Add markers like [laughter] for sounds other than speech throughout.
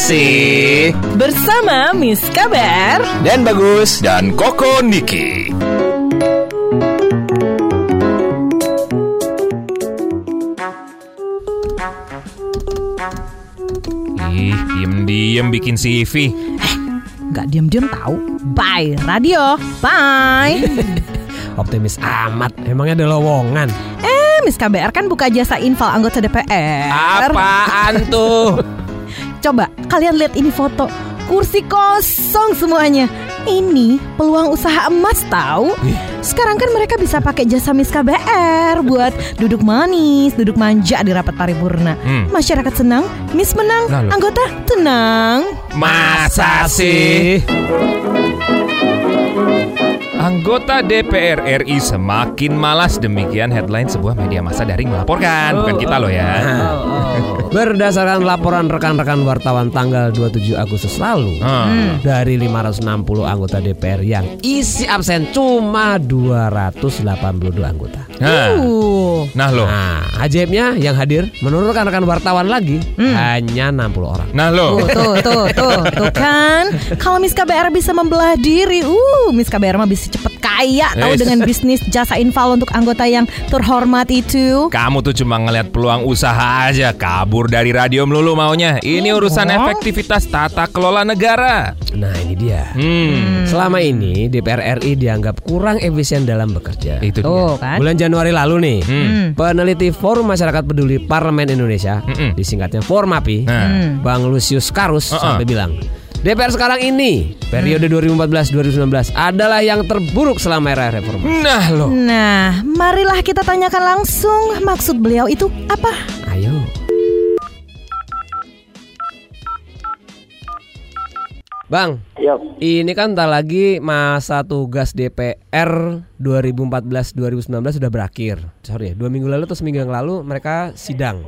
sih? Bersama Miss Kabar Dan Bagus Dan Koko Niki Ih, diem-diem bikin CV Gak diem-diem tahu. Bye radio Bye [laughs] Optimis amat. Emangnya ada lowongan? Eh Miss KBR kan buka jasa infal anggota DPR Apaan tuh? [laughs] Coba kalian lihat ini foto. Kursi kosong semuanya. Ini peluang usaha emas tahu? Sekarang kan mereka bisa pakai jasa Miss KBR Buat duduk manis, duduk manja di rapat paripurna. Hmm. Masyarakat senang, Miss menang, Lalu? anggota tenang. Masa sih? Anggota DPR RI semakin malas. Demikian headline sebuah media massa daring melaporkan, bukan kita loh ya. [laughs] Berdasarkan laporan rekan-rekan wartawan tanggal 27 Agustus lalu, Hmm. dari 560 anggota DPR yang isi absen cuma 282 anggota. Nah, Uh, nah loh, Nah, ajaibnya yang hadir menurut rekan-rekan wartawan lagi hanya 60 orang. nah loh. Tuh, tuh, tuh, tuh, tuh kan. Kalau Miss KBR bisa membelah diri, uh, Miss KBR mah bisa cepet kaya tahu Yes. dengan bisnis jasa infal untuk anggota yang terhormat itu. Kamu tuh cuma ngeliat peluang usaha aja, kabur dari radio melulu maunya. Ini urusan Oh. efektivitas tata kelola negara. Nah, ini dia. Hmm, Selama ini DPR RI dianggap kurang efisien dalam bekerja. itu dia. Tuh kan. Bulan Januari lalu nih, Hmm. peneliti Forum Masyarakat Peduli Parlemen Indonesia, Mm-mm. disingkatnya Formapi, Nah. Hmm. Bang Lucius Karus Uh-uh. sampai bilang, DPR sekarang ini periode 2014-2019 adalah yang terburuk selama era reformasi. Nah loh. Nah, marilah kita tanyakan langsung maksud beliau itu apa? Ayo. Bang, Yuk, ini kan tak lagi masa tugas DPR 2014-2019 sudah berakhir. Sorry ya, dua minggu lalu atau seminggu yang lalu mereka sidang.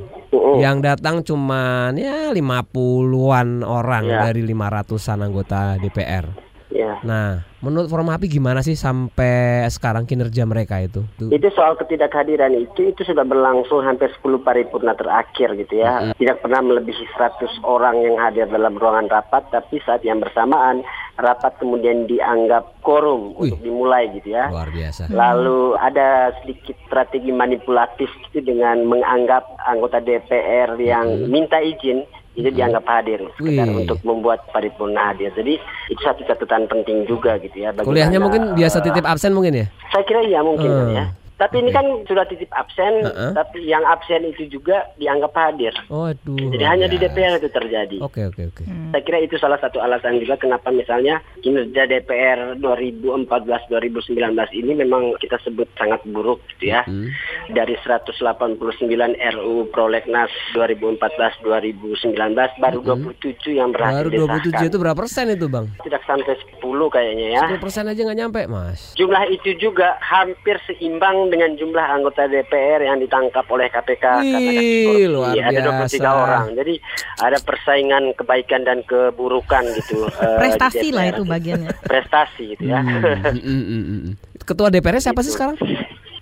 Yang datang cuman ya 50-an orang Ya. dari 500-an anggota DPR. Ya. Nah, menurut Formapi gimana sih sampai sekarang kinerja mereka itu? Itu soal ketidakhadiran itu itu sudah berlangsung hampir 10 paripurna terakhir gitu ya. Tidak pernah melebihi 100 orang yang hadir dalam ruangan rapat, tapi saat yang bersamaan rapat kemudian dianggap korum Wih. untuk dimulai gitu ya. Luar biasa. Lalu ada sedikit strategi manipulatif itu dengan menganggap anggota DPR yang minta izin itu dianggap hadir sekedar Wih. untuk membuat paripurna hadir. Jadi itu satu catatan penting juga gitu ya. Kuliahnya mungkin biasa titip absen mungkin ya? Saya kira iya mungkin Hmm. ya. Tapi ini kan sudah titip absen, Heeh. tapi yang absen itu juga dianggap hadir. Oh, aduh. Jadi hanya di. DPR itu terjadi. Oke, oke, oke. Saya kira itu salah satu alasan juga kenapa misalnya kinerja DPR 2014-2019 ini memang kita sebut sangat buruk gitu ya. Hmm. Dari 189 RU Prolegnas 2014-2019 baru 27 yang berhasil Hmm. Baru 27 disahkan. itu berapa persen itu, Bang? Tidak sampai 10 kayaknya ya. 10 persen aja nggak nyampe, Mas. Jumlah itu juga hampir seimbang dengan jumlah anggota DPR yang ditangkap oleh KPK karena kasus Wih, korupsi. luar Ada 23 biasa. orang. Jadi ada persaingan kebaikan dan keburukan gitu. [laughs] eh, Prestasi di lah itu bagiannya. Prestasi gitu ya. Mm, mm, mm, mm. Ketua DPR siapa sih sekarang?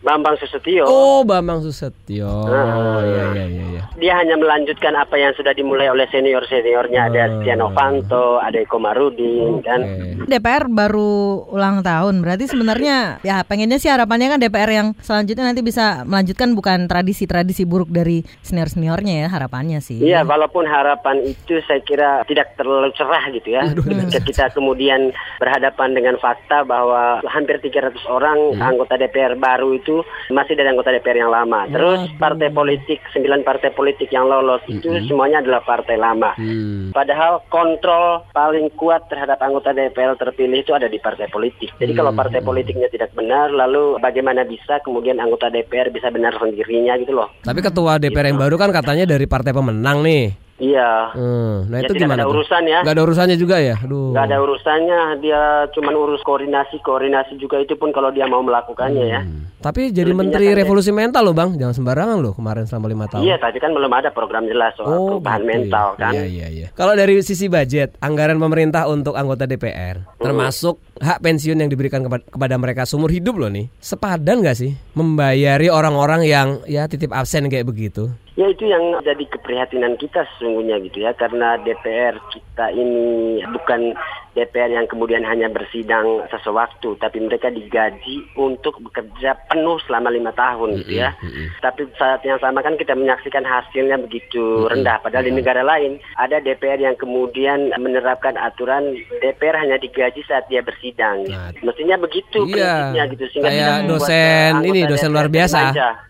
Bambang Susetio. Oh, Bambang Susetyo. Oh, iya iya iya iya. Dia hanya melanjutkan apa yang sudah dimulai oleh senior-seniornya. Ada Oh. Setia Novanto, ada Eko Marudin, kan. Oke. DPR baru ulang tahun, berarti sebenarnya ya pengennya sih harapannya kan DPR yang selanjutnya nanti bisa melanjutkan bukan tradisi-tradisi buruk dari senior-seniornya ya harapannya sih. Iya, walaupun harapan itu saya kira tidak terlalu cerah gitu ya. Ketika kita kemudian berhadapan dengan fakta bahwa hampir 300 orang anggota DPR baru itu masih dari anggota DPR yang lama. Terus partai politik, 9 partai politik yang lolos itu semuanya adalah partai lama. Hmm. Padahal kontrol paling kuat terhadap anggota DPR terpilih itu ada di partai politik. Jadi kalau partai politiknya tidak benar, lalu bagaimana bisa kemudian anggota DPR bisa benar sendirinya gitu loh. Tapi ketua DPR yang baru kan katanya dari partai pemenang nih. Iya. Hmm, Nah Ya, itu tidak gimana? ada tuh? urusan ya. Nggak ada urusannya juga ya? Aduh. Nggak ada urusannya, dia cuman urus koordinasi, koordinasi juga itu pun kalau dia mau melakukannya ya. Hmm. Tapi jadi Lebihnya menteri kan dia- revolusi mental loh bang, jangan sembarangan loh kemarin selama lima tahun. Iya, tapi kan belum ada program jelas soal perubahan gitu mental ya. kan. Iya iya iya. Kalau dari sisi budget, anggaran pemerintah untuk anggota DPR, termasuk hak pensiun yang diberikan kepada, kepada mereka seumur hidup loh nih, sepadan nggak sih membayari orang-orang yang ya titip absen kayak begitu? Ya itu yang jadi keprihatinan kita sesungguhnya gitu ya. Karena DPR kita ini bukan DPR yang kemudian hanya bersidang sesewaktu, tapi mereka digaji untuk bekerja penuh selama lima tahun gitu ya. Tapi saat yang sama kan kita menyaksikan hasilnya begitu rendah. Padahal di negara lain ada DPR yang kemudian menerapkan aturan DPR hanya digaji saat dia bersidang. Nah, Mestinya begitu Iya, prinsipnya gitu sehingga kayak dosen ini, dosen DPR luar biasa.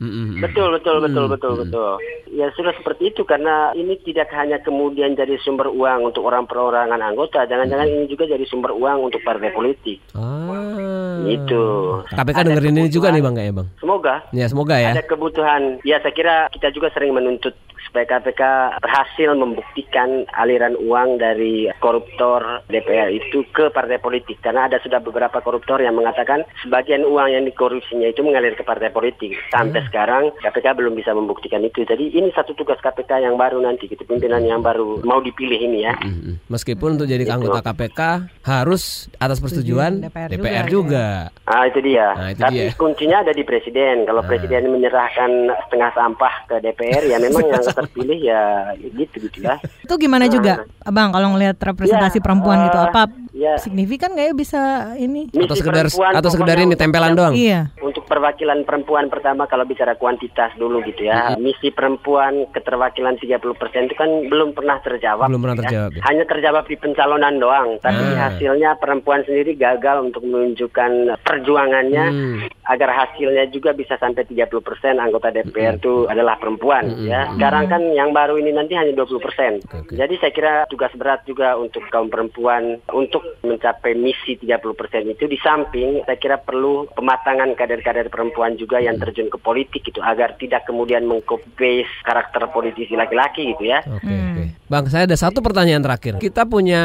Mm-mm. Betul betul betul Mm, betul betul. Ya sudah seperti itu karena ini tidak hanya kemudian jadi sumber uang untuk orang perorangan anggota, jangan-jangan ini juga jadi sumber uang untuk partai politik. Ah. Gitu. KPK Ada dengerin ini juga nih bang kayak bang. Semoga Ya semoga ya. ada kebutuhan. Ya saya kira kita juga sering menuntut supaya KPK berhasil membuktikan aliran uang dari koruptor DPR itu ke partai politik karena ada sudah beberapa koruptor yang mengatakan sebagian uang yang dikorupsinya itu mengalir ke partai politik sampai sekarang KPK belum bisa membuktikan itu jadi ini satu tugas KPK yang baru nanti gitu pimpinan yang baru mau dipilih ini ya Mm-mm. Meskipun untuk jadi anggota KPK harus atas persetujuan DPR DPR, juga. juga. Ah itu dia. Nah, itu Tapi dia. kuncinya ada di presiden. Kalau presiden menyerahkan setengah sampah ke DPR, ya memang [laughs] yang terpilih ya gitu gitu ya. Itu gimana juga, Abang kalau ngelihat representasi Ya, perempuan gitu eh, apa ya. signifikan nggak ya bisa ini? Atau Misi sekedar perempuan atau sekedar ini tempelan doang. Iya. Untuk perwakilan perempuan pertama kalau bicara kuantitas dulu gitu ya. Misi perempuan keterwakilan 30% itu kan belum pernah terjawab. Belum pernah gitu ya. terjawab, ya. Hanya terjawab di pencalonan doang, tapi Ah. hasilnya perempuan sendiri gagal untuk menunjukkan perjuangannya Hmm. Agar hasilnya juga bisa sampai 30% anggota DPR itu adalah perempuan ya. Sekarang kan yang baru ini nanti hanya 20%. Oke, oke. Jadi saya kira tugas berat juga untuk kaum perempuan untuk mencapai misi 30% itu di samping saya kira perlu pematangan kader-kader perempuan juga yang terjun ke politik itu agar tidak kemudian mengcopy karakter politisi laki-laki gitu ya. Oke oke. Bang, saya ada satu pertanyaan terakhir. Kita punya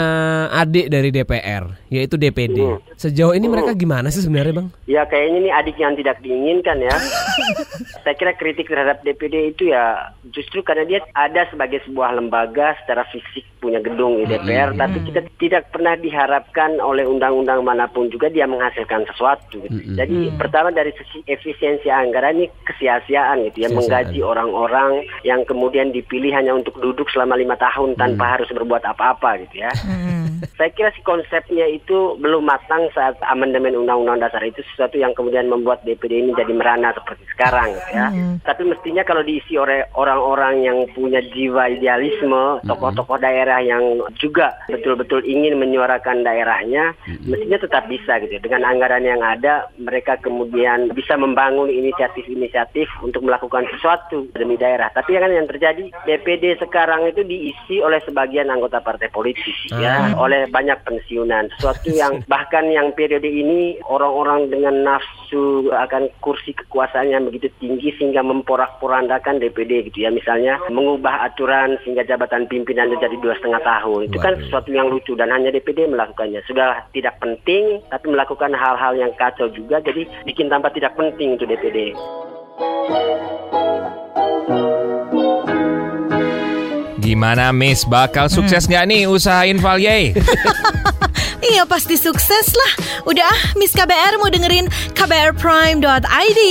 adik dari DPR, yaitu DPD. Hmm. Sejauh ini mereka gimana sih sebenarnya, Bang? Ya kayaknya ini adik yang tidak diinginkan ya. [laughs] Saya kira kritik terhadap DPD itu ya justru karena dia ada sebagai sebuah lembaga secara fisik punya gedung di DPR, tapi kita tidak pernah diharapkan oleh undang-undang mana pun juga dia menghasilkan sesuatu. gitu. Jadi pertama dari sisi efisiensi anggaran ini kesia-siaan gitu ya, menggaji orang-orang yang kemudian dipilih hanya untuk duduk selama lima tahun tanpa harus berbuat apa-apa gitu ya. Hmm. Saya kira si konsepnya itu belum matang saat amandemen undang-undang dasar itu sesuatu yang kemudian membuat DPD ini jadi merana seperti sekarang gitu ya. Tapi mestinya kalau diisi oleh orang-orang yang punya jiwa idealisme, tokoh-tokoh daerah yang juga betul-betul ingin menyuarakan daerahnya, mestinya tetap bisa gitu. Dengan anggaran yang ada, mereka kemudian bisa membangun inisiatif-inisiatif untuk melakukan sesuatu demi daerah. Tapi kan yang terjadi DPD sekarang itu diisi oleh sebagian anggota partai politik ya, oleh banyak pensiunan. Sesuatu yang [laughs] bahkan yang periode ini orang-orang dengan nafsu akan kursi kekuasaan yang begitu tinggi sehingga memporak-porandakan DPD gitu ya. Misalnya mengubah aturan sehingga jabatan pimpinan jadi dua setengah tahun. Itu kan sesuatu yang lucu dan hanya DPD melakukannya. Sudah tidak penting tapi melakukan hal-hal yang kacau juga jadi bikin tambah tidak penting untuk DPD. Gimana Miss, bakal sukses nggak nih usaha Inval Yay? [laughs] Iya pasti sukses lah. Udah ah, Miss KBR mau dengerin kbrprime.id.